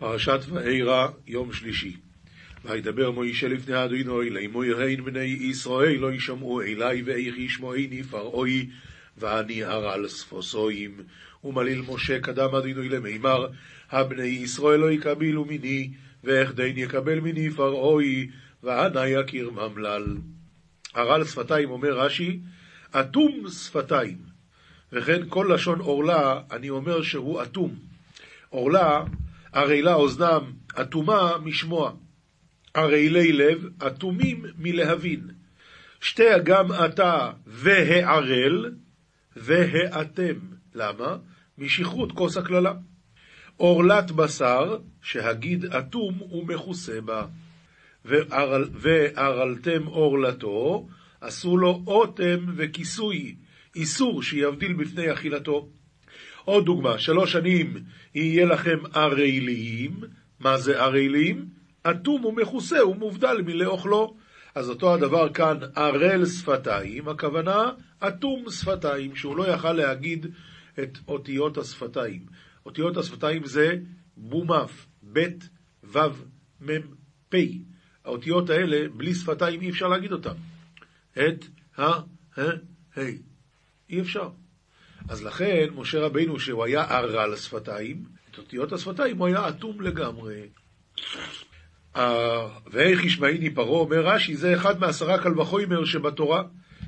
פרשת ואירא, יום שלישי. וידבר מוישה לפני אדוני, לאמוירין בני ישראל לא ישמעו אלי ואיך ישמעיני פרעוי, ואני ארעל ספוסוים. ומליל משה קדם אדוני למימר, הבני ישראל לא יקבלו מיני, ואיך דין יקבל מיני פרעוי, ואנה יכיר ממלל. הרעל שפתיים אומר רש"י, אטום שפתיים. וכן כל לשון עורלה, אני אומר שהוא אטום. עורלה ערלה אוזנם אטומה משמוע, ערלי לב אטומים מלהבין. שתי גם אתה והערל והאתם. למה? משכרות כוס הקללה. עורלת בשר, שהגיד אטום ומכוסה בה. וערלתם עורלתו, עשו לו אוטם וכיסוי, איסור שיבדיל בפני אכילתו. עוד דוגמה, שלוש שנים יהיה לכם ערלים, מה זה ערלים? אטום ומכוסה ומובדל מלאוכלו. אז אותו הדבר כאן, ערל שפתיים, הכוונה אטום שפתיים, שהוא לא יכל להגיד את אותיות השפתיים. אותיות השפתיים זה בומף, ב', ו', מ', פ'. האותיות האלה, בלי שפתיים אי אפשר להגיד אותן. את, ה, ה, ה. אי אפשר. אז לכן, משה רבינו, שהוא היה ערל השפתיים, את אותיות השפתיים הוא היה אטום לגמרי. ואיך ישמעיני פרעה, אומר רש"י, זה אחד מעשרה קל וחומר שבתורה.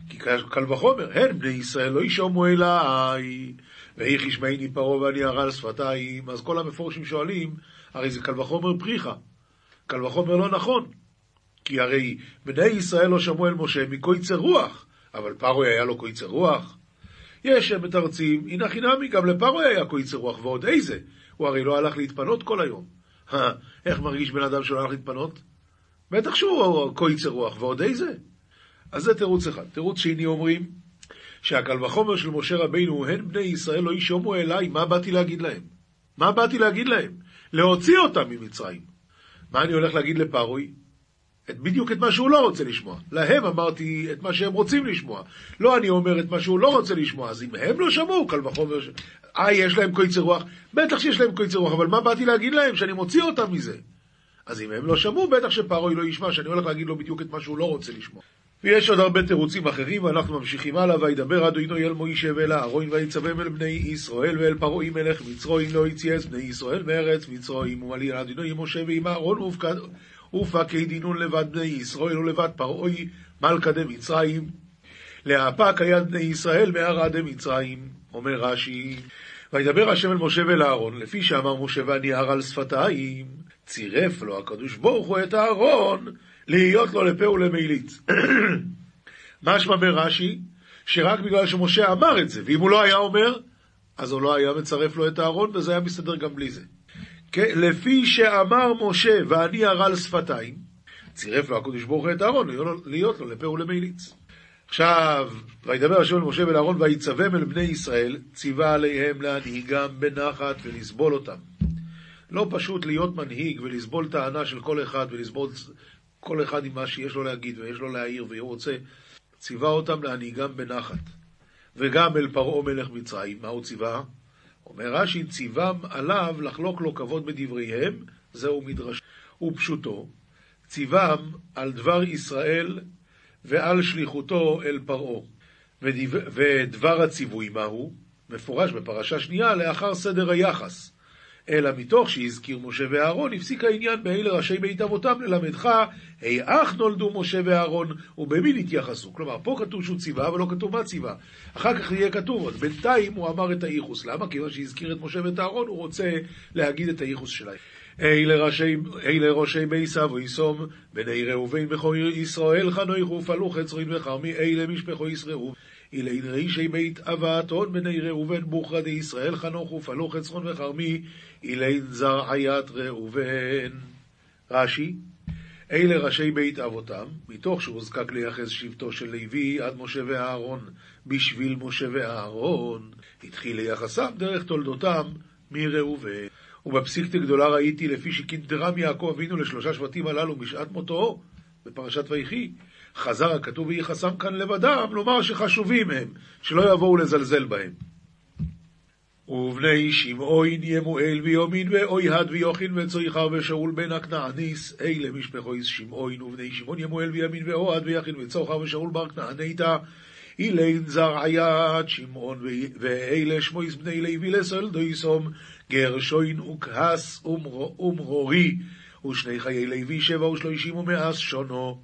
כי קל וחומר, הן בני ישראל לא ישמעו אליי, ואיך ישמעיני פרעה ואני ערל שפתיים, אז כל המפורשים שואלים, הרי זה קל וחומר פריחה. קל וחומר לא נכון. כי הרי בני ישראל לא שמעו אל משה מקויצר רוח, אבל פרעה היה לו קויצר רוח. יש שמתרצים, הנה חינמי, גם לפרעה היה קויצר רוח, ועוד איזה. הוא הרי לא הלך להתפנות כל היום. איך מרגיש בן אדם שלא הלך להתפנות? בטח שהוא קויצר רוח, ועוד איזה. אז זה תירוץ אחד. תירוץ שני אומרים, שהקל וחומר של משה רבינו, הן בני ישראל לא ישומעו אליי, מה באתי להגיד להם? מה באתי להגיד להם? להוציא אותם ממצרים. מה אני הולך להגיד לפרוי? את, בדיוק את מה שהוא לא רוצה לשמוע. להם אמרתי את מה שהם רוצים לשמוע. לא אני אומר את מה שהוא לא רוצה לשמוע. אז אם הם לא שמעו, קל וחומר ש... אה, יש להם קויצר רוח? בטח שיש להם קויצר רוח, אבל מה באתי להגיד להם? שאני מוציא אותם מזה. אז אם הם לא שמעו, בטח שפרוי לא ישמע, שאני הולך להגיד לו בדיוק את מה שהוא לא רוצה לשמוע. ויש עוד הרבה תירוצים אחרים, ואנחנו ממשיכים הלאה, וידבר אדוני אל מוישה ואל אהרון, ויצווים אל בני ישראל, ואל פרעי מלך מצרועים לא יציאס בני ישראל מארץ מצרועים, ומליל אדוני עם משה ועם אהרון ופקי דינון לבד בני ישראל ולבד פרעי מלכה דמצרים. להפק היד בני ישראל מהרה דמצרים, אומר רש"י. וידבר השם אל משה ואל אהרון, לפי שאמר משה והניער על שפתיים, צירף לו הקדוש ברוך הוא את אהרון, להיות לו לפה ולמיליץ. משמע ברש"י, שרק בגלל שמשה אמר את זה, ואם הוא לא היה אומר, אז הוא לא היה מצרף לו את אהרון, וזה היה מסתדר גם בלי זה. לפי שאמר משה, ואני הרל שפתיים, צירף לו הקדוש ברוך הוא את אהרון, להיות לו לפה ולמיליץ. עכשיו, וידבר השם אל משה ולאהרון, ויצווהם אל בני ישראל, ציווה עליהם להנהיגם בנחת ולסבול אותם. לא פשוט להיות מנהיג ולסבול טענה של כל אחד ולסבול כל אחד עם מה שיש לו להגיד ויש לו להעיר והוא רוצה, ציווה אותם להנהיגם בנחת. וגם אל פרעה מלך מצרים, מה הוא ציווה? אומר רש"י, ציוום עליו לחלוק לו כבוד בדבריהם, זהו מדרש. ופשוטו, ציוום על דבר ישראל ועל שליחותו אל פרעה. ודבר הציווי מהו? מפורש בפרשה שנייה לאחר סדר היחס. אלא מתוך שהזכיר משה ואהרון, הפסיק העניין באלה ראשי בית אבותם ללמדך, היאך נולדו משה ואהרון, ובמי נתייחסו. כלומר, פה כתוב שהוא ציווה, אבל לא כתוב מה ציווה. אחר כך יהיה כתוב, עוד בינתיים הוא אמר את הייחוס. למה? כיוון שהזכיר את משה ואת אהרון, הוא רוצה להגיד את הייחוס שלהם. אלה ראשי, אלה ראשי ביסה ויסום, בני ראובן בכור ישראל חנוך ופלו חצרין וחרמי, אלה משפחו ישרעו. אילין רישי בית אבתון בני ראובן בוכרא דישראל חנוך ופלו חצרון וחרמי אילין זרעיית ראובן. רש"י, אלה ראשי בית אבותם, מתוך שהוזקק לייחס שבטו של לוי עד משה ואהרון, בשביל משה ואהרון, התחיל ליחסם דרך תולדותם מראובן. ובפסיקתא גדולה ראיתי לפי שקינטרם יעקב אבינו לשלושה שבטים הללו משעת מותו, בפרשת ויחי, חזר הכתוב ויחסם כאן לבדם, לומר שחשובים הם, שלא יבואו לזלזל בהם. ובני שמעון ימואל ויומין ואויהד ויוחין וצויכר ושאול בן הכנעניס אלה משפחו שמעון ובני שמעון ימואל וימין ואוהד ויחין וצויכר ושאול בר כנעניתא. אילין זרעיית שמעון ואלה שמויס בני לוי לסל דויסום גרשוין וכהס ומרורי ושני חיי לוי שבע ושלושים ומאס שונו.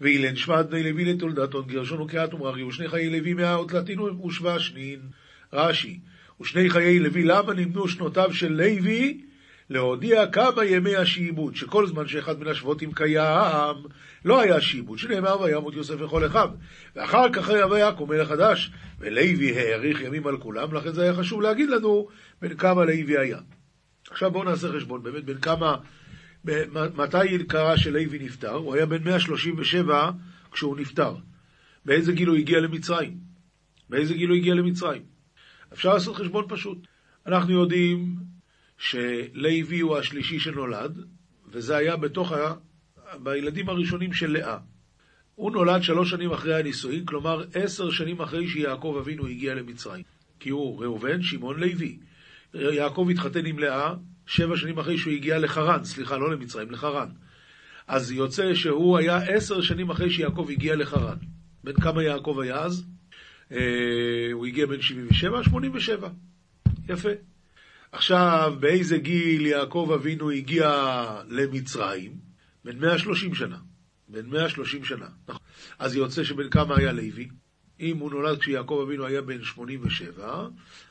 ואילן שמעת בני לוי לתולדתון גרשון וקהת ומררי ושני חיי לוי מאה ותלתין ושבע שנין. רש"י ושני חיי לוי למה נמנו שנותיו של לוי להודיע כמה ימי השעבוד, שכל זמן שאחד מן השבותים קיים, לא היה שעבוד, שנאמר וימות יוסף לכל אחיו. ואחר כך היה ויקום מלך חדש, ולוי האריך ימים על כולם, לכן זה היה חשוב להגיד לנו בין כמה לוי היה. עכשיו בואו נעשה חשבון, באמת בין כמה, מתי קרה שלוי נפטר? הוא היה בן 137 כשהוא נפטר. באיזה גיל הוא הגיע למצרים? באיזה גיל הוא הגיע למצרים? אפשר לעשות חשבון פשוט. אנחנו יודעים שלוי הוא השלישי שנולד, וזה היה בתוך ה... בילדים הראשונים של לאה. הוא נולד שלוש שנים אחרי הנישואין, כלומר עשר שנים אחרי שיעקב אבינו הגיע למצרים. כי הוא ראובן, שמעון, לוי. יעקב התחתן עם לאה שבע שנים אחרי שהוא הגיע לחרן, סליחה, לא למצרים, לחרן. אז יוצא שהוא היה עשר שנים אחרי שיעקב הגיע לחרן. בן כמה יעקב היה אז? אה, הוא הגיע בן 77, 87. יפה. עכשיו, באיזה גיל יעקב אבינו הגיע למצרים? בן 130 שנה. בן 130 שנה. נכון. אז יוצא שבן כמה היה לוי? אם הוא נולד כשיעקב אבינו היה בן 87,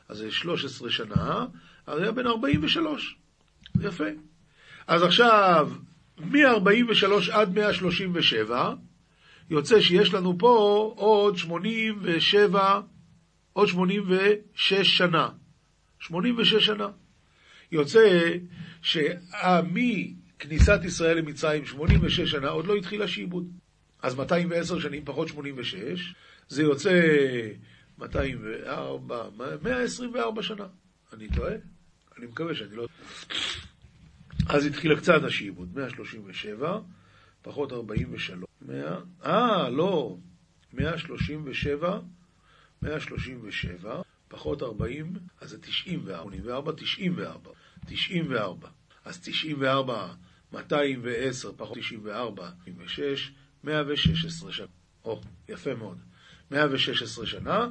אז זה 13 שנה, אז היה בן 43. יפה. אז עכשיו, מ-43 עד 137, יוצא שיש לנו פה עוד 87, עוד 86 שנה. 86 שנה. יוצא שמכניסת ישראל למצרים 86 שנה עוד לא התחיל השעבוד. אז 210 שנים פחות 86, זה יוצא 204, 124 שנה. אני טועה? אני מקווה שאני לא... אז התחיל קצת השעבוד, 137, פחות 43, 100, אה, לא, 137, 137, פחות 40, אז זה 94, 84, 94, 94. אז 94, 210 פחות 94, 96, 116 שנה. או, יפה מאוד. 116 שנה,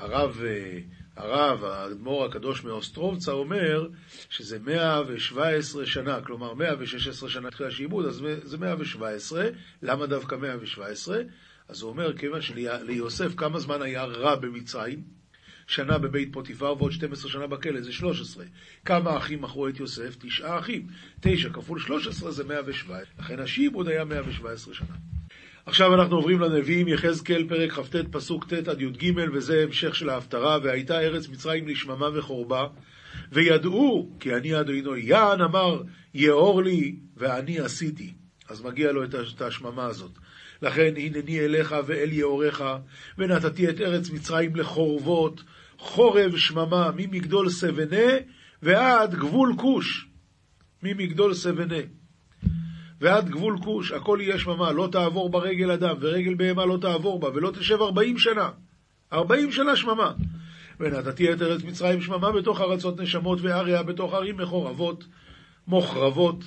הרב, אה, הרב, האדמו"ר הקדוש מאוסטרובצה אומר שזה 117 שנה, כלומר 116 שנה התחיל השעבוד, אז זה 117, למה דווקא 117? אז הוא אומר, כיוון שליוסף כמה זמן היה רע במצרים? שנה בבית פוטיפר ועוד 12 שנה בכלא, זה 13. כמה אחים מכרו את יוסף? תשעה אחים. תשע כפול 13 זה 117. לכן השיבוד היה 117 שנה. עכשיו אנחנו עוברים לנביאים, יחזקאל, פרק כ"ט, פסוק ט' עד י"ג, וזה המשך של ההפטרה, והייתה ארץ מצרים לשממה וחורבה, וידעו, כי אני אדוני, יען אמר, יאור לי, ואני עשיתי. אז מגיע לו את השממה הזאת. לכן הנני אליך ואל יאוריך, ונתתי את ארץ מצרים לחורבות, חורב שממה, ממגדול סבנה ועד גבול כוש. ממגדול סבנה ועד גבול כוש, הכל יהיה שממה, לא תעבור ברגל אדם, ורגל בהמה לא תעבור בה, ולא תשב ארבעים שנה. ארבעים שנה שממה. ונתתי את ארץ מצרים שממה בתוך ארצות נשמות ואריה בתוך ערים מחורבות, מוחרבות.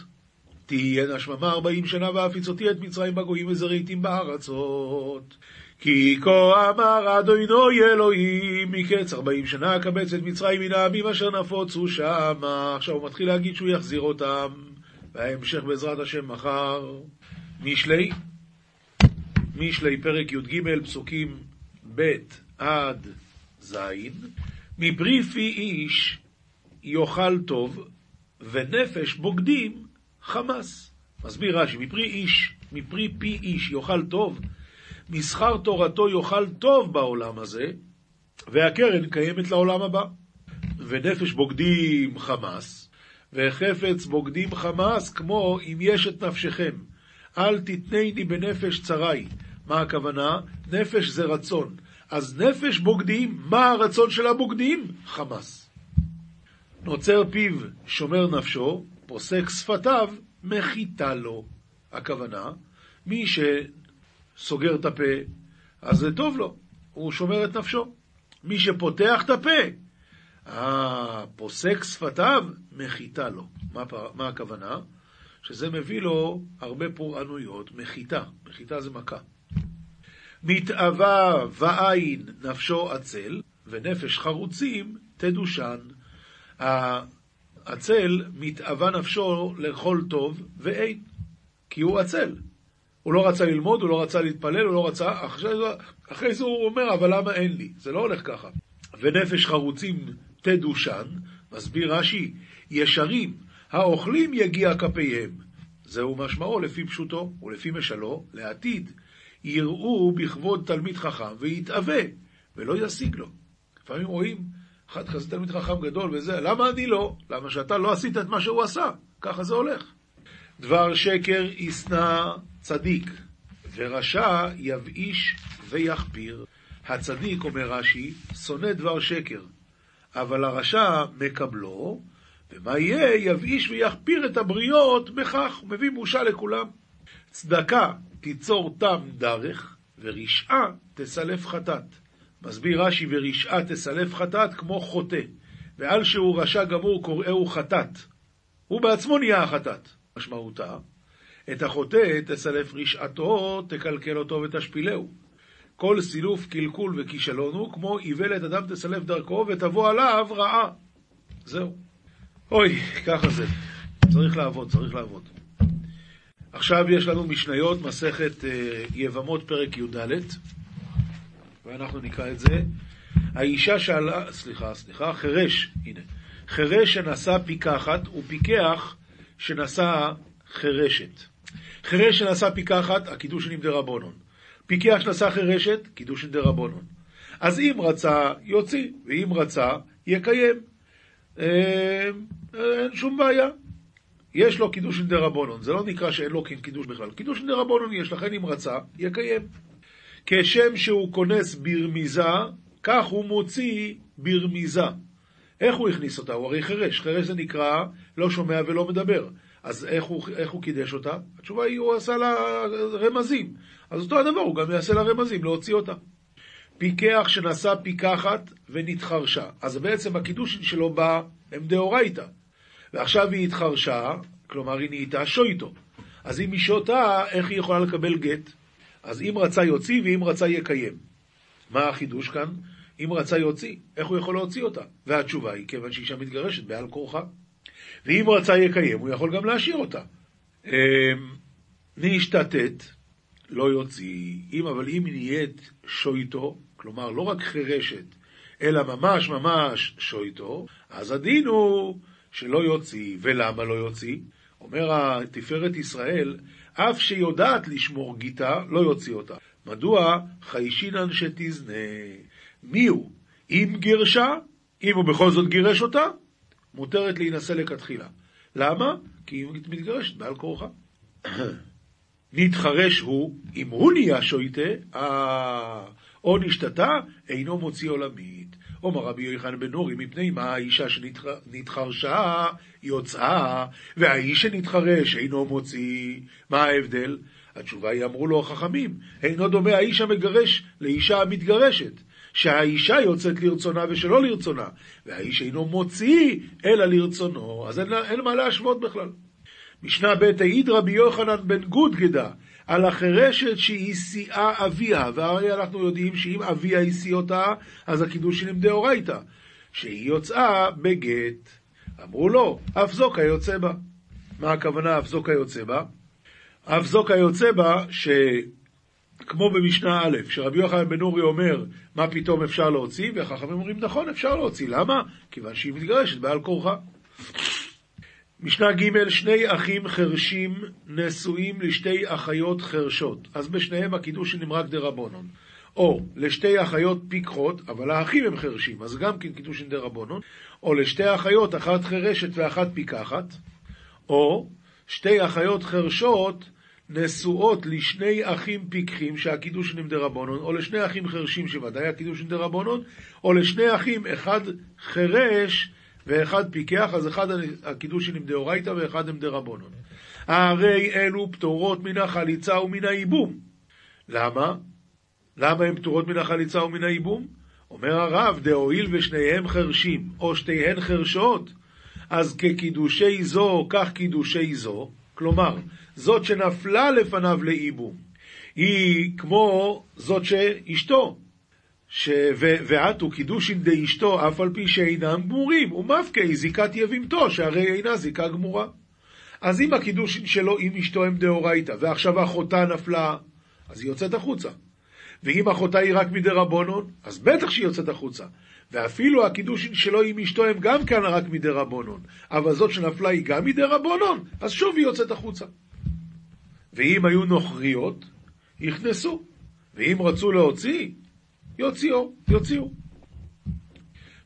תהיינה שממה ארבעים שנה והפיצותי את מצרים בגויים וזרעיתים בארצות. כי כה אמר אדוני אלוהים מקץ ארבעים שנה אקבץ את מצרים מן העמים אשר נפוצו שמה. עכשיו הוא מתחיל להגיד שהוא יחזיר אותם, וההמשך בעזרת השם מחר. משלי, משלי פרק י"ג פסוקים ב' עד ז', מפרי פי איש יאכל טוב, ונפש בוגדים חמס. מסביר רש"י, מפרי איש, מפרי פי איש יאכל טוב, משכר תורתו יאכל טוב בעולם הזה, והקרן קיימת לעולם הבא. ונפש בוגדים חמאס, וחפץ בוגדים חמאס, כמו אם יש את נפשכם. אל תתנני בנפש צרי. מה הכוונה? נפש זה רצון. אז נפש בוגדים, מה הרצון של הבוגדים? חמאס. נוצר פיו, שומר נפשו, פוסק שפתיו, מחיתה לו. הכוונה, מי ש... סוגר את הפה, אז זה טוב לו, הוא שומר את נפשו. מי שפותח את הפה, הפוסק שפתיו, מחיתה לו. מה, מה הכוונה? שזה מביא לו הרבה פורענויות, מחיתה. מחיתה זה מכה. מתאווה ועין נפשו עצל, ונפש חרוצים תדושן. העצל מתאווה נפשו לכל טוב ואין, כי הוא עצל. הוא לא רצה ללמוד, הוא לא רצה להתפלל, הוא לא רצה... אחרי, אחרי זה הוא אומר, אבל למה אין לי? זה לא הולך ככה. ונפש חרוצים תדושן, מסביר רש"י, ישרים, האוכלים יגיע כפיהם. זהו משמעו לפי פשוטו ולפי משלו, לעתיד. יראו בכבוד תלמיד חכם ויתאווה, ולא ישיג לו. לפעמים רואים, אחד כזה תלמיד חכם גדול וזה, למה אני לא? למה שאתה לא עשית את מה שהוא עשה? ככה זה הולך. דבר שקר ישנא צדיק, ורשע יבאיש ויחפיר. הצדיק, אומר רש"י, שונא דבר שקר, אבל הרשע מקבלו, ומה יהיה? יבאיש ויחפיר את הבריות בכך, הוא מביא בושה לכולם. צדקה תיצור תם דרך, ורשעה תסלף חטאת. מסביר רש"י, ורשעה תסלף חטאת כמו חוטא, ועל שהוא רשע גמור קוראהו חטאת. הוא בעצמו נהיה החטאת. משמעותה, את החוטא תסלף רשעתו, תקלקל אותו ותשפילהו. כל סילוף, קלקול וכישלון הוא כמו איוולת אדם תסלף דרכו ותבוא עליו רעה. זהו. אוי, ככה זה. צריך לעבוד, צריך לעבוד. עכשיו יש לנו משניות, מסכת אה, יבמות, פרק י"ד, ואנחנו נקרא את זה. האישה שאלה, סליחה, סליחה, חירש, הנה. חירש שנשא פיקחת ופיקח שנשא חירשת. חירש שנשא פיקחת, הקידושין דרבנן. פיקח שנשא חירשת, קידושין דרבנן. אז אם רצה, יוציא, ואם רצה, יקיים. אה, אין שום בעיה. יש לו קידוש דרבנן, זה לא נקרא שאין לו קידוש בכלל. קידוש דרבנן יש, לכן אם רצה, יקיים. כשם שהוא כונס ברמיזה, כך הוא מוציא ברמיזה. איך הוא הכניס אותה? הוא הרי חירש. חירש זה נקרא לא שומע ולא מדבר. אז איך הוא, איך הוא קידש אותה? התשובה היא, הוא עשה לה רמזים. אז אותו הדבר, הוא גם יעשה לה רמזים, להוציא אותה. פיקח שנשא פיקחת ונתחרשה. אז בעצם הקידושין שלו בא, הם דאורייתא. ועכשיו היא התחרשה, כלומר היא נהייתה שויטו. אז אם היא שותה, איך היא יכולה לקבל גט? אז אם רצה יוציא ואם רצה יקיים. מה החידוש כאן? אם רצה יוציא, איך הוא יכול להוציא אותה? והתשובה היא, כיוון שאישה מתגרשת בעל כורחה. ואם רצה יקיים, הוא יכול גם להשאיר אותה. אמ, נשתתת, לא יוציא, אם אבל אם נהיית שויטו, כלומר לא רק חירשת, אלא ממש ממש שויטו, אז הדין הוא שלא יוציא. ולמה לא יוציא? אומר התפארת ישראל, אף שיודעת לשמור גיטה, לא יוציא אותה. מדוע? חיישינן שתזנה. מי הוא? אם גירשה, אם הוא בכל זאת גירש אותה, מותרת להינשא לכתחילה. למה? כי היא מתגרשת בעל כורחה. נתחרש הוא, אם הוא נהיה שויטה, או נשתתה, אינו מוציא עולמית. אומר רבי יוחנן בן נורי, מפני מה האישה שנתחרשה יוצאה, והאיש שנתחרש אינו מוציא. מה ההבדל? התשובה היא, אמרו לו החכמים, אינו דומה האיש המגרש לאישה המתגרשת. שהאישה יוצאת לרצונה ושלא לרצונה, והאיש אינו מוציא אלא לרצונו, אז אין, אין מה להשוות בכלל. משנה ב' העיד רבי יוחנן בן גודגדה על החירשת שהיא שיאה אביה, והרי אנחנו יודעים שאם אביה השיא אותה, אז הקידוש היא דאורייתא, שהיא יוצאה בגט. אמרו לו, אף זו כיוצא בה. מה הכוונה אף זו כיוצא בה? אף זו כיוצא בה, ש... כמו במשנה א', שרבי יוחנן בן אורי אומר, מה פתאום אפשר להוציא, והחכמים אומרים, נכון, אפשר להוציא. למה? כיוון שהיא מתגרשת בעל כורחה. משנה ג' שני אחים חרשים נשואים לשתי אחיות חרשות, אז בשניהם הקידוש נמרק רבונון. או לשתי אחיות פיקחות, אבל האחים הם חרשים, אז גם כן קידושין דה רבונון, או לשתי אחיות, אחת חרשת ואחת פיקחת, או שתי אחיות חרשות נשואות לשני אחים פיקחים שהקידושין הם דרבנן, או לשני אחים חרשים שוודאי הקידושין דרבנן, או לשני אחים, אחד חרש ואחד פיקח, אז אחד הקידושין הם דאורייתא ואחד הם דרבנון. הרי אלו פטורות מן החליצה ומן הייבום. למה? למה הן פטורות מן החליצה ומן הייבום? אומר הרב, דהואיל ושניהם חרשים, או שתיהן חרשות, אז כקידושי זו, כך קידושי זו, כלומר, זאת שנפלה לפניו לאיבום, היא כמו זאת שאשתו, ש... ו... ועטו קידושין דאשתו, אף על פי שאינם גמורים, ומפקי זיקת יבימתו, שהרי אינה זיקה גמורה. אז אם הקידושין שלו עם אשתו הם דאורייתא, ועכשיו אחותה נפלה, אז היא יוצאת החוצה. ואם אחותה היא רק מדרבנון, אז בטח שהיא יוצאת החוצה. ואפילו הקידושין שלו עם אשתו הם גם כאן רק מדרבנון, אבל זאת שנפלה היא גם מדרבנון, אז שוב היא יוצאת החוצה. ואם היו נוכריות, יכנסו. ואם רצו להוציא, יוציאו, יוציאו.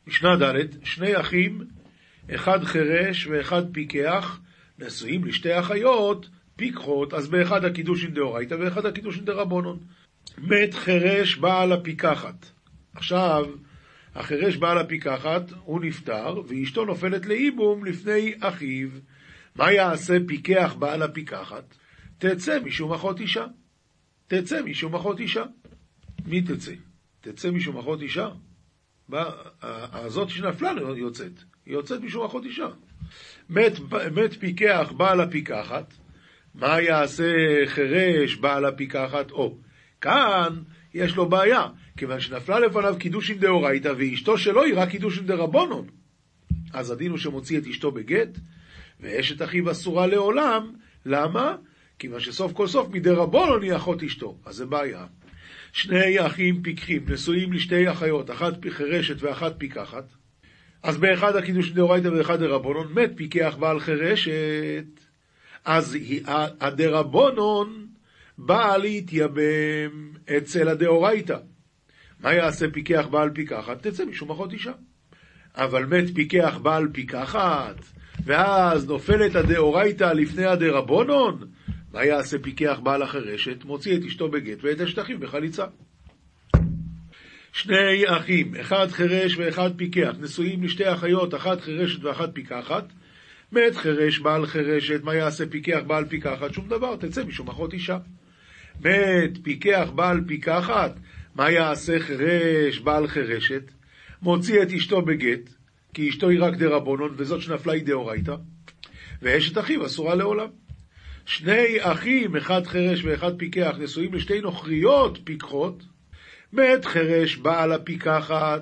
משנה ד', שני אחים, אחד חירש ואחד פיקח, נשואים לשתי אחיות, פיקחות, אז באחד הקידושין דאורייתא ואחד הקידושין דרבנון. מת חירש בעל הפיקחת. עכשיו, החירש בעל הפיקחת, הוא נפטר, ואשתו נופלת לאיבום לפני אחיו. מה יעשה פיקח בעל הפיקחת? תצא משום אחות אישה. תצא משום אחות אישה. מי תצא? תצא משום אחות אישה? הזאת שנפלה יוצאת. היא יוצאת משום אחות אישה. מת, מת פיקח בעל הפיקחת, מה יעשה חירש בעל הפיקחת? או, כאן יש לו בעיה, כיוון שנפלה לפניו קידושין דאורייתא, ואשתו שלו היא רק קידושין דרבונון. אז הדין הוא שמוציא את אשתו בגט, ואשת אחיו אסורה לעולם. למה? כיוון שסוף כל סוף מדרבונון היא אחות אשתו. אז זה בעיה. שני אחים פיקחים, נשואים לשתי אחיות, אחת חירשת ואחת פיקחת. אז באחד הקידוש דאורייתא ובאחד דרבונון מת פיקח בעל חירשת. אז הדרבונון באה להתייבם אצל הדאורייתא. מה יעשה פיקח בעל פיקחת? תצא משום אחות אישה. אבל מת פיקח בעל פיקחת, ואז נופלת הדאורייתא לפני הדרבונון, מה יעשה פיקח בעל החרשת? מוציא את אשתו בגט ואת אשת אחיו בחליצה. שני אחים, אחד חירש ואחד פיקח, נשואים לשתי אחיות, אחת חירשת ואחת פיקחת. מת חירש בעל חירשת, מה יעשה פיקח בעל פיקחת? שום דבר, תצא משום אחות אישה. מת פיקח בעל פיקחת, מה יעשה חירש בעל חירשת? מוציא את אשתו בגט, כי אשתו היא רק דרבונון, וזאת שנפלה היא דאורייתא, ואשת אחיו אסורה לעולם. שני אחים, אחד חירש ואחד פיקח, נשואים לשתי נוכריות פיקחות, מת חירש בעל הפיקחת.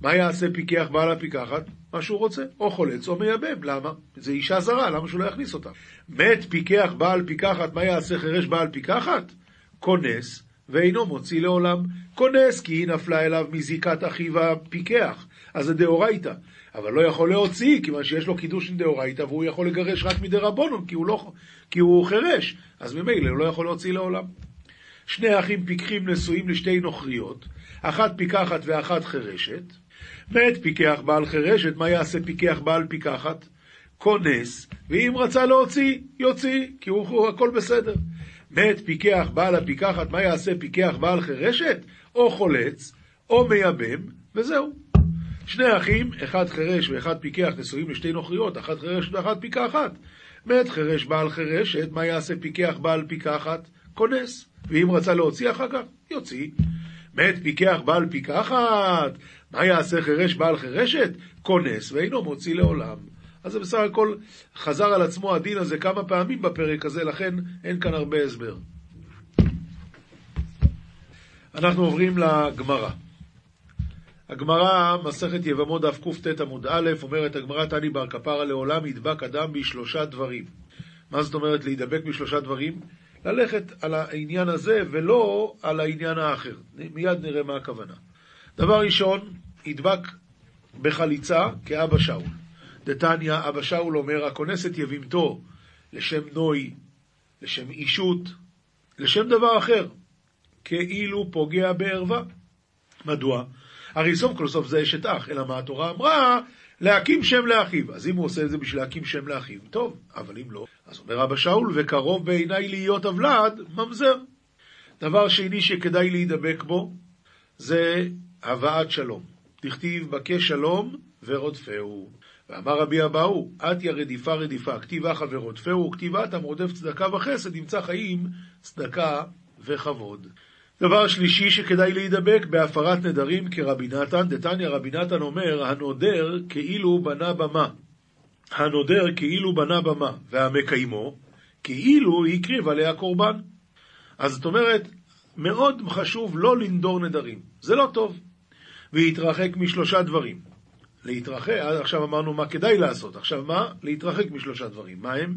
מה יעשה פיקח בעל הפיקחת? מה שהוא רוצה, או חולץ או מייבם. למה? זה אישה זרה, למה שהוא לא יכניס אותה? מת פיקח בעל פיקחת, מה יעשה חירש בעל פיקחת? כונס, ואינו מוציא לעולם. כונס, כי היא נפלה אליו מזיקת אחיו הפיקח. אז זה דאורייתא. אבל לא יכול להוציא, כיוון שיש לו קידוש דאורייתא, והוא יכול לגרש רק מדרבנון, כי, לא, כי הוא חירש. אז ממילא הוא לא יכול להוציא לעולם. שני אחים פיקחים נשואים לשתי נוכריות, אחת פיקחת ואחת חירשת. מת פיקח בעל חירשת, מה יעשה פיקח בעל פיקחת? כונס, ואם רצה להוציא, יוציא, כי הוא, הוא הכל בסדר. מת פיקח בעל הפיקחת, מה יעשה פיקח בעל חירשת? או חולץ, או מייבם, וזהו. שני אחים, אחד חירש ואחד פיקח, נשואים לשתי נוכריות, אחת חירשת ואחת פיקחת. מת חירש בעל חירשת, מה יעשה פיקח בעל פיקחת? כונס. ואם רצה להוציא אחר כך, יוציא. מת פיקח בעל פיקחת, מה יעשה חירש בעל חירשת? כונס ואינו מוציא לעולם. אז זה בסך הכל חזר על עצמו הדין הזה כמה פעמים בפרק הזה, לכן אין כאן הרבה הסבר. אנחנו עוברים לגמרא. הגמרא, מסכת יבמות דף קט עמוד א', אומרת הגמרא תני בר כפרה לעולם ידבק אדם בשלושה דברים. מה זאת אומרת להידבק בשלושה דברים? ללכת על העניין הזה ולא על העניין האחר. מיד נראה מה הכוונה. דבר ראשון, ידבק בחליצה כאבא שאול. דתניא, אבא שאול אומר, הכונס את יבימתו לשם נוי, לשם אישות, לשם דבר אחר, כאילו פוגע בערווה. מדוע? הרי סוף כל סוף זה אשת אח, אלא מה התורה אמרה? להקים שם לאחיו. אז אם הוא עושה את זה בשביל להקים שם לאחיו, טוב, אבל אם לא, אז אומר אבא שאול, וקרוב בעיניי להיות אבלד, ממזר. דבר שני שכדאי להידבק בו, זה הבאת שלום. תכתיב בקש שלום ורודפהו. ואמר רבי אבאו, אתיה רדיפה רדיפה, כתיב אחא ורודפהו, כתיב אתם רודף צדקה וחסד, ימצא חיים, צדקה וכבוד. דבר שלישי שכדאי להידבק בהפרת נדרים כרבי נתן, דתניא רבי נתן אומר, הנודר כאילו בנה במה. הנודר כאילו בנה במה, והמקיימו כאילו הקריב עליה קורבן. אז זאת אומרת, מאוד חשוב לא לנדור נדרים, זה לא טוב. והתרחק משלושה דברים. להתרחק, עכשיו אמרנו מה כדאי לעשות, עכשיו מה? להתרחק משלושה דברים. מה הם?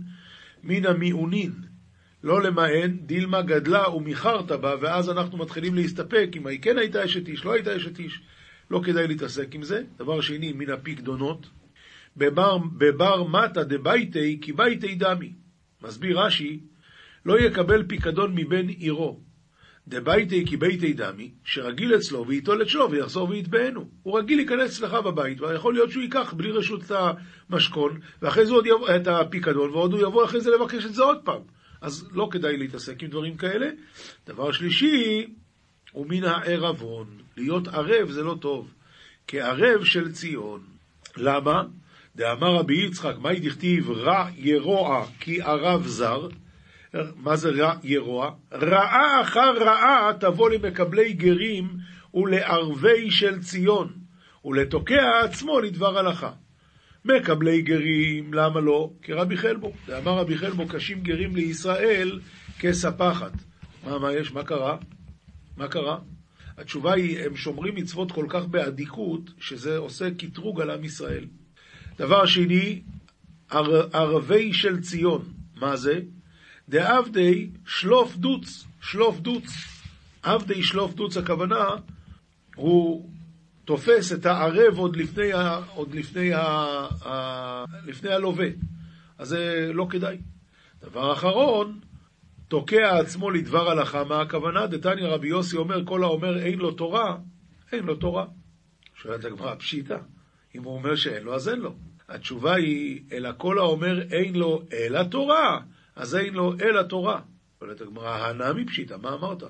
מן המיעונין, לא למען, דילמה גדלה ומיכרת בה, ואז אנחנו מתחילים להסתפק אם היא כן הייתה אשת איש, לא הייתה אשת איש. לא כדאי להתעסק עם זה. דבר שני, מן הפיקדונות. בבר, בבר מטה דבייתי כי בייתי דמי. מסביר רש"י, לא יקבל פיקדון מבן עירו. דבייתי כי בייתי דמי, שרגיל אצלו וייטול את שלו ויחזור ויתבענו. הוא רגיל להיכנס אצלך בבית, ויכול להיות שהוא ייקח בלי רשות את המשכון, ואחרי זה עוד יבוא, את הפיקדון, ועוד הוא יבוא אחרי זה לבקש את זה עוד פעם. אז לא כדאי להתעסק עם דברים כאלה. דבר שלישי, הוא מן הערבון. להיות ערב זה לא טוב. כערב של ציון. למה? דאמר רבי יצחק, מהי דכתיב רע ירוע כי ערב זר? מה זה רע ירוע? רעה אחר רעה תבוא למקבלי גרים ולערבי של ציון, ולתוקע עצמו לדבר הלכה. מקבלי גרים, למה לא? כרבי חלבו. ואמר רבי חלבו, קשים גרים לישראל כספחת. מה, מה יש? מה קרה? מה קרה? התשובה היא, הם שומרים מצוות כל כך באדיקות, שזה עושה קטרוג על עם ישראל. דבר שני, ער, ערבי של ציון. מה זה? דעבדי שלוף דוץ, שלוף דוץ. עבדי שלוף דוץ, הכוונה, הוא תופס את הערב עוד לפני, עוד לפני, ה, ה, לפני הלווה. אז זה לא כדאי. דבר אחרון, תוקע עצמו לדבר הלכה, מה הכוונה? דתניא רבי יוסי אומר, כל האומר אין לו תורה, אין לו תורה. שואלת הגמרא, פשיטא. אם הוא אומר שאין לו, אז אין לו. התשובה היא, אלא כל האומר אין לו אלא תורה, אז אין לו אלא תורה. שואלת הגמרא, הנמי פשיטא, מה אמרת?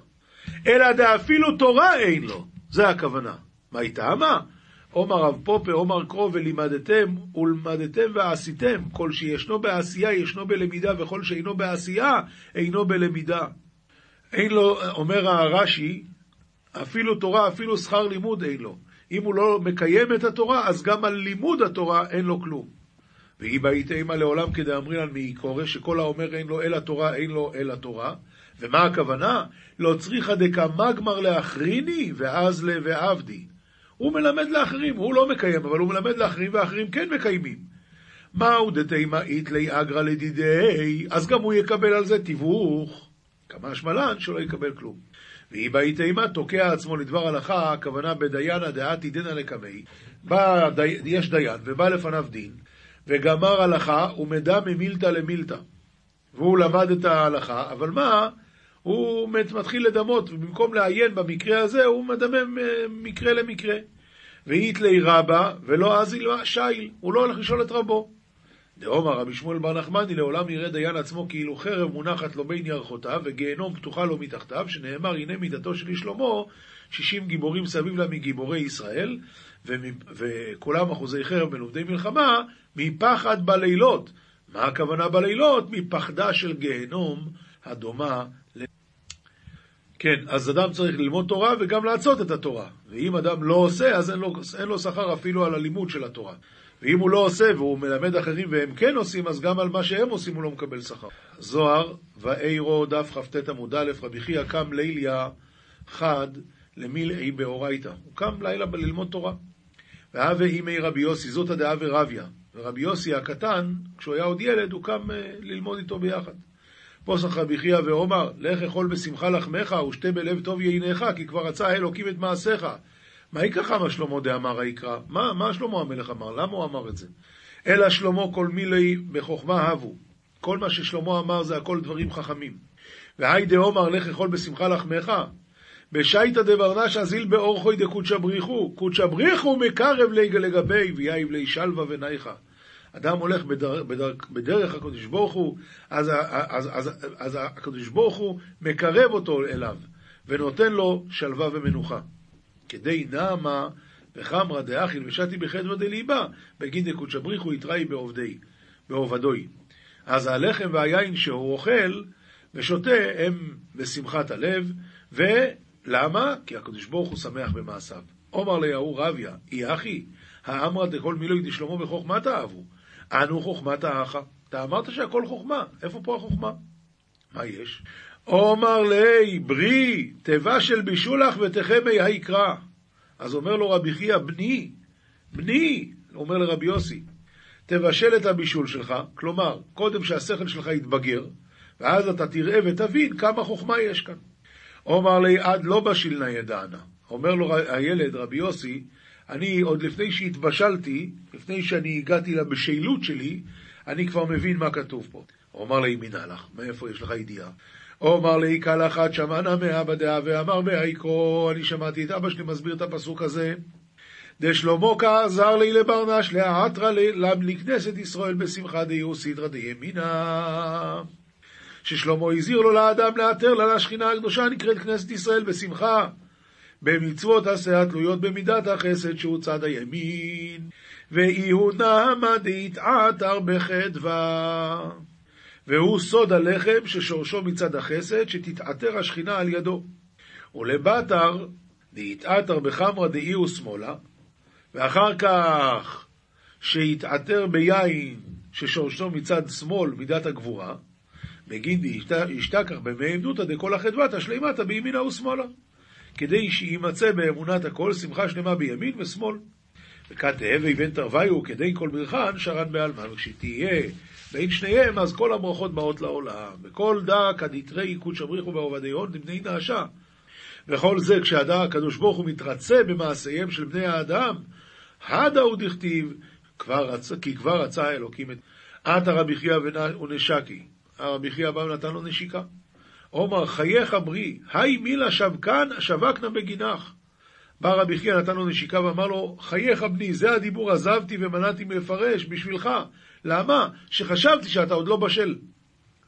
אלא דאפילו תורה אין לו, זה הכוונה. מה טעמה? עומר רב פופה, עומר קרוב, ולימדתם ולמדתם ועשיתם. כל שישנו בעשייה, ישנו בלמידה, וכל שאינו בעשייה, אינו בלמידה. אין לו, אומר הרש"י, אפילו תורה, אפילו שכר לימוד אין לו. אם הוא לא מקיים את התורה, אז גם על לימוד התורה אין לו כלום. ואי באית אימה לעולם כדאמרינן מי קורא, שכל האומר אין לו אלא תורה, אין לו אלא תורה. ומה הכוונה? לא צריכה דקה מגמר לאחריני, ואז לוועבדי. הוא מלמד לאחרים, הוא לא מקיים, אבל הוא מלמד לאחרים, ואחרים כן מקיימים. מהו דתימה איתלי אגרא לדידי, אז גם הוא יקבל על זה תיווך. כמה שמלן שלא יקבל כלום. ואי באי תימה תוקע עצמו לדבר הלכה, הכוונה בדיינה דעתי דינא לקמי. בא, די, יש דיין, ובא לפניו דין, וגמר הלכה, ומדע ממילתא למילתא. והוא למד את ההלכה, אבל מה? הוא מתחיל לדמות, ובמקום לעיין במקרה הזה, הוא מדמם אה, מקרה למקרה. ואיתלי רבה, ולא אזי שייל, הוא לא הולך לשאול את רבו. דאמר רבי שמואל בר נחמני, לעולם יראה דיין עצמו כאילו חרב מונחת לו בין ירחותיו, וגיהנום פתוחה לו מתחתיו, שנאמר, הנה מידתו של שלמה, שישים גיבורים סביב לה מגיבורי ישראל, וכולם אחוזי חרב עובדי מלחמה, מפחד בלילות. מה הכוונה בלילות? מפחדה של גיהנום הדומה כן, אז אדם צריך ללמוד תורה וגם לעשות את התורה. ואם אדם לא עושה, אז אין לו, אין לו שכר אפילו על הלימוד של התורה. ואם הוא לא עושה והוא מלמד אחרים והם כן עושים, אז גם על מה שהם עושים הוא לא מקבל שכר. זוהר, ואירו, דף כ"ט עמוד א', רבי חייא קם ליליה חד למילאי באורייתא. הוא קם לילה ללמוד תורה. והווה אימי רבי יוסי, זאת הדעה ורביה. ורבי יוסי הקטן, כשהוא היה עוד ילד, הוא קם אה, ללמוד איתו ביחד. פוסח רבי חייא ואומר, לך אכול בשמחה לחמך ושתה בלב טוב ייניך, כי כבר רצה אלוקים את מעשיך. מה יקרא מה שלמה דאמר היקרא? מה, מה שלמה המלך אמר? למה הוא אמר את זה? אלא שלמה כל מילי בחוכמה הבו. כל מה ששלמה אמר זה הכל דברים חכמים. והי דאמר לך אכול בשמחה לחמך. בשייטא דברנש אזיל באורחוי דקודשא בריחו. קודשא בריחו מקרב לגבי ויהיב לי שלווה ונייכה. אדם הולך בדר, בדר, בדרך הקדוש ברוך הוא, אז, אז, אז, אז, אז הקדוש ברוך הוא מקרב אותו אליו, ונותן לו שלווה ומנוחה. כדי נעמה וחמרא דאכיל ושתי בחדווה דליבה, בגין דקודשא בריחו יתראי בעובדי, בעובדוי. אז הלחם והיין שהוא אוכל ושותה הם בשמחת הלב, למה? כי הקדוש ברוך הוא שמח במעשיו. עומר ליהו רביה, אי אחי, האמרא דכל מילוי דשלמה בחוכמת אהבו. אנו חוכמת האחה. אתה אמרת שהכל חוכמה, איפה פה החוכמה? מה יש? עומר לי, ברי, תיבה של בישולח ותחמי היקרא. אז אומר לו רבי חייא, בני, בני, אומר לרבי יוסי, תבשל את הבישול שלך, כלומר, קודם שהשכל שלך יתבגר, ואז אתה תראה ותבין כמה חוכמה יש כאן. אומר לי, עד לא בשיל נא ידענה. אומר לו הילד, רבי יוסי, אני עוד לפני שהתבשלתי, לפני שאני הגעתי לבשילות שלי, אני כבר מבין מה כתוב פה. הוא אמר לי, מינה לך, מאיפה יש לך ידיעה? אומר לי, קל אחת שמענה מאבא דעה ואמר בהיקרו, אני שמעתי את אבא שלי מסביר את הפסוק הזה. דשלמה כעזר לי לברנש להעטרה לכנסת ישראל בשמחה דיהו סדרא דימינה. ששלמה הזהיר לו לאדם לאתר לה לשכינה הקדושה הנקראת כנסת ישראל בשמחה. במצוות עשה התלויות במידת החסד שהוא צד הימין, ואי הוא נעמה דהתעתר בחדווה. והוא סוד הלחם ששורשו מצד החסד, שתתעתר השכינה על ידו. ולבתר דהתעתר בחמרא דאי ושמאלה, ואחר כך שיתעתר ביין ששורשו מצד שמאל, מידת הגבורה, בגין דהשתכח במי עמדותא דכל החדוותה שלימתא בימינה ושמאלה. כדי שימצא באמונת הכל שמחה שלמה בימין ושמאל. וכת הווי בן תרוויו כדי כל ברכן שרן בעלמא, וכשתהיה בין שניהם אז כל הברכות באות לעולם. וכל דא כדתרי קודש הבריחו בעובדיון לבני נעשה. וכל זה כשהדא הקדוש ברוך הוא מתרצה במעשיהם של בני האדם, הדא הוא דכתיב, כי כבר רצה האלוקים את... עתה רבי חייא ונשקי. הרבי חייא בא ונתן לו נשיקה. עומר חייך ברי, היי מילה שבקן, שבקנה בגינך. בא רבי חייא נתן לו נשיקה ואמר לו, חייך בני, זה הדיבור עזבתי ומנעתי מלפרש בשבילך. למה? שחשבתי שאתה עוד לא בשל.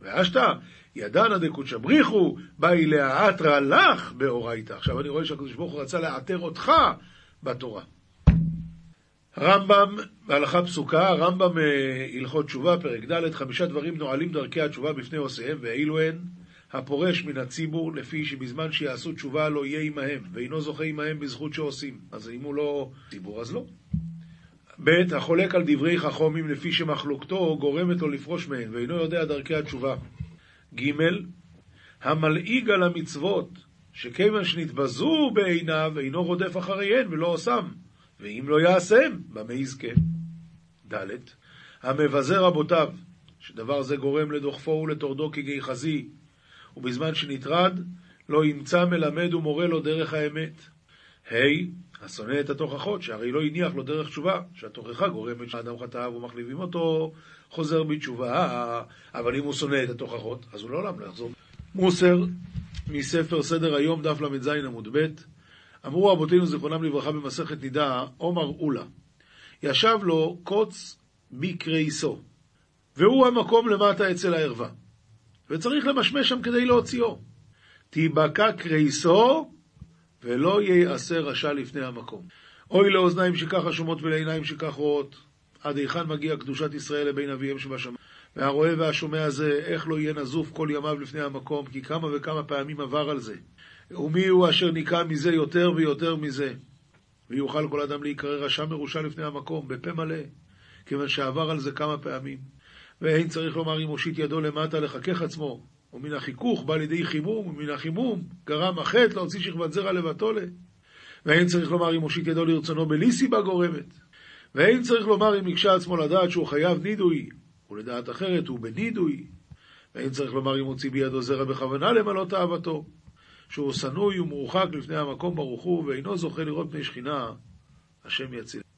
ואשתא, ידענא דקודשא בריחו, באי להעטרא לך באורייתא. עכשיו אני רואה שהקדוש ברוך הוא רצה לאתר אותך בתורה. רמב"ם, בהלכה פסוקה, רמב"ם אה, הלכות תשובה, פרק ד', חמישה דברים נועלים דרכי התשובה בפני עושיהם, ואילו הן הפורש מן הציבור, לפי שבזמן שיעשו תשובה לא יהיה עמהם, ואינו זוכה עמהם בזכות שעושים. אז אם הוא לא ציבור, אז לא. ב' החולק על דברי חכומים לפי שמחלוקתו גורמת לו לפרוש מהן, ואינו יודע דרכי התשובה. ג' המלעיג על המצוות, שכיוון שנתבזו בעיניו, אינו רודף אחריהן ולא עושם, ואם לא יעשם, במה יזכה? ד' המבזה רבותיו, שדבר זה גורם לדוחפו ולטורדו כגיחזי, ובזמן שנטרד, לא ימצא מלמד ומורה לו דרך האמת. ה' השונא את התוכחות, שהרי לא הניח לו דרך תשובה, שהתוכחה גורמת שאדם חטא ומחליבים אותו, חוזר בתשובה, אבל אם הוא שונא את התוכחות, אז הוא לעולם לא יחזור. מוסר, מספר סדר היום, דף ל"ז עמוד ב', אמרו רבותינו זיכרונם לברכה במסכת נידה, עומר אולה, ישב לו קוץ בקרייסו, והוא המקום למטה אצל הערווה. וצריך למשמש שם כדי להוציאו. תיבקע קרייסו, ולא ייעשה רשע לפני המקום. אוי לאוזניים שככה שומעות ולעיניים שכך רואות, עד היכן מגיע קדושת ישראל לבין אביהם שבשמיים. והרואה והשומע הזה, איך לא יהיה נזוף כל ימיו לפני המקום, כי כמה וכמה פעמים עבר על זה. ומי הוא אשר ניקה מזה יותר ויותר מזה? ויוכל כל אדם להיקרא רשע מרושע לפני המקום, בפה מלא, כיוון שעבר על זה כמה פעמים. ואין צריך לומר אם הושיט ידו למטה לחכך עצמו, ומן החיכוך בא לידי חימום, ומן החימום גרם החטא להוציא שכבת זרע לבתולה. ואין צריך לומר אם הושיט ידו לרצונו בלי סיבה גורמת. ואין צריך לומר אם הקשה עצמו לדעת שהוא חייב נידוי, ולדעת אחרת הוא בנידוי. ואין צריך לומר אם הוציא בידו זרע בכוונה למלא תאוותו, שהוא שנוי ומורחק לפני המקום ברוך הוא, ואינו זוכה לראות פני שכינה, השם יציל.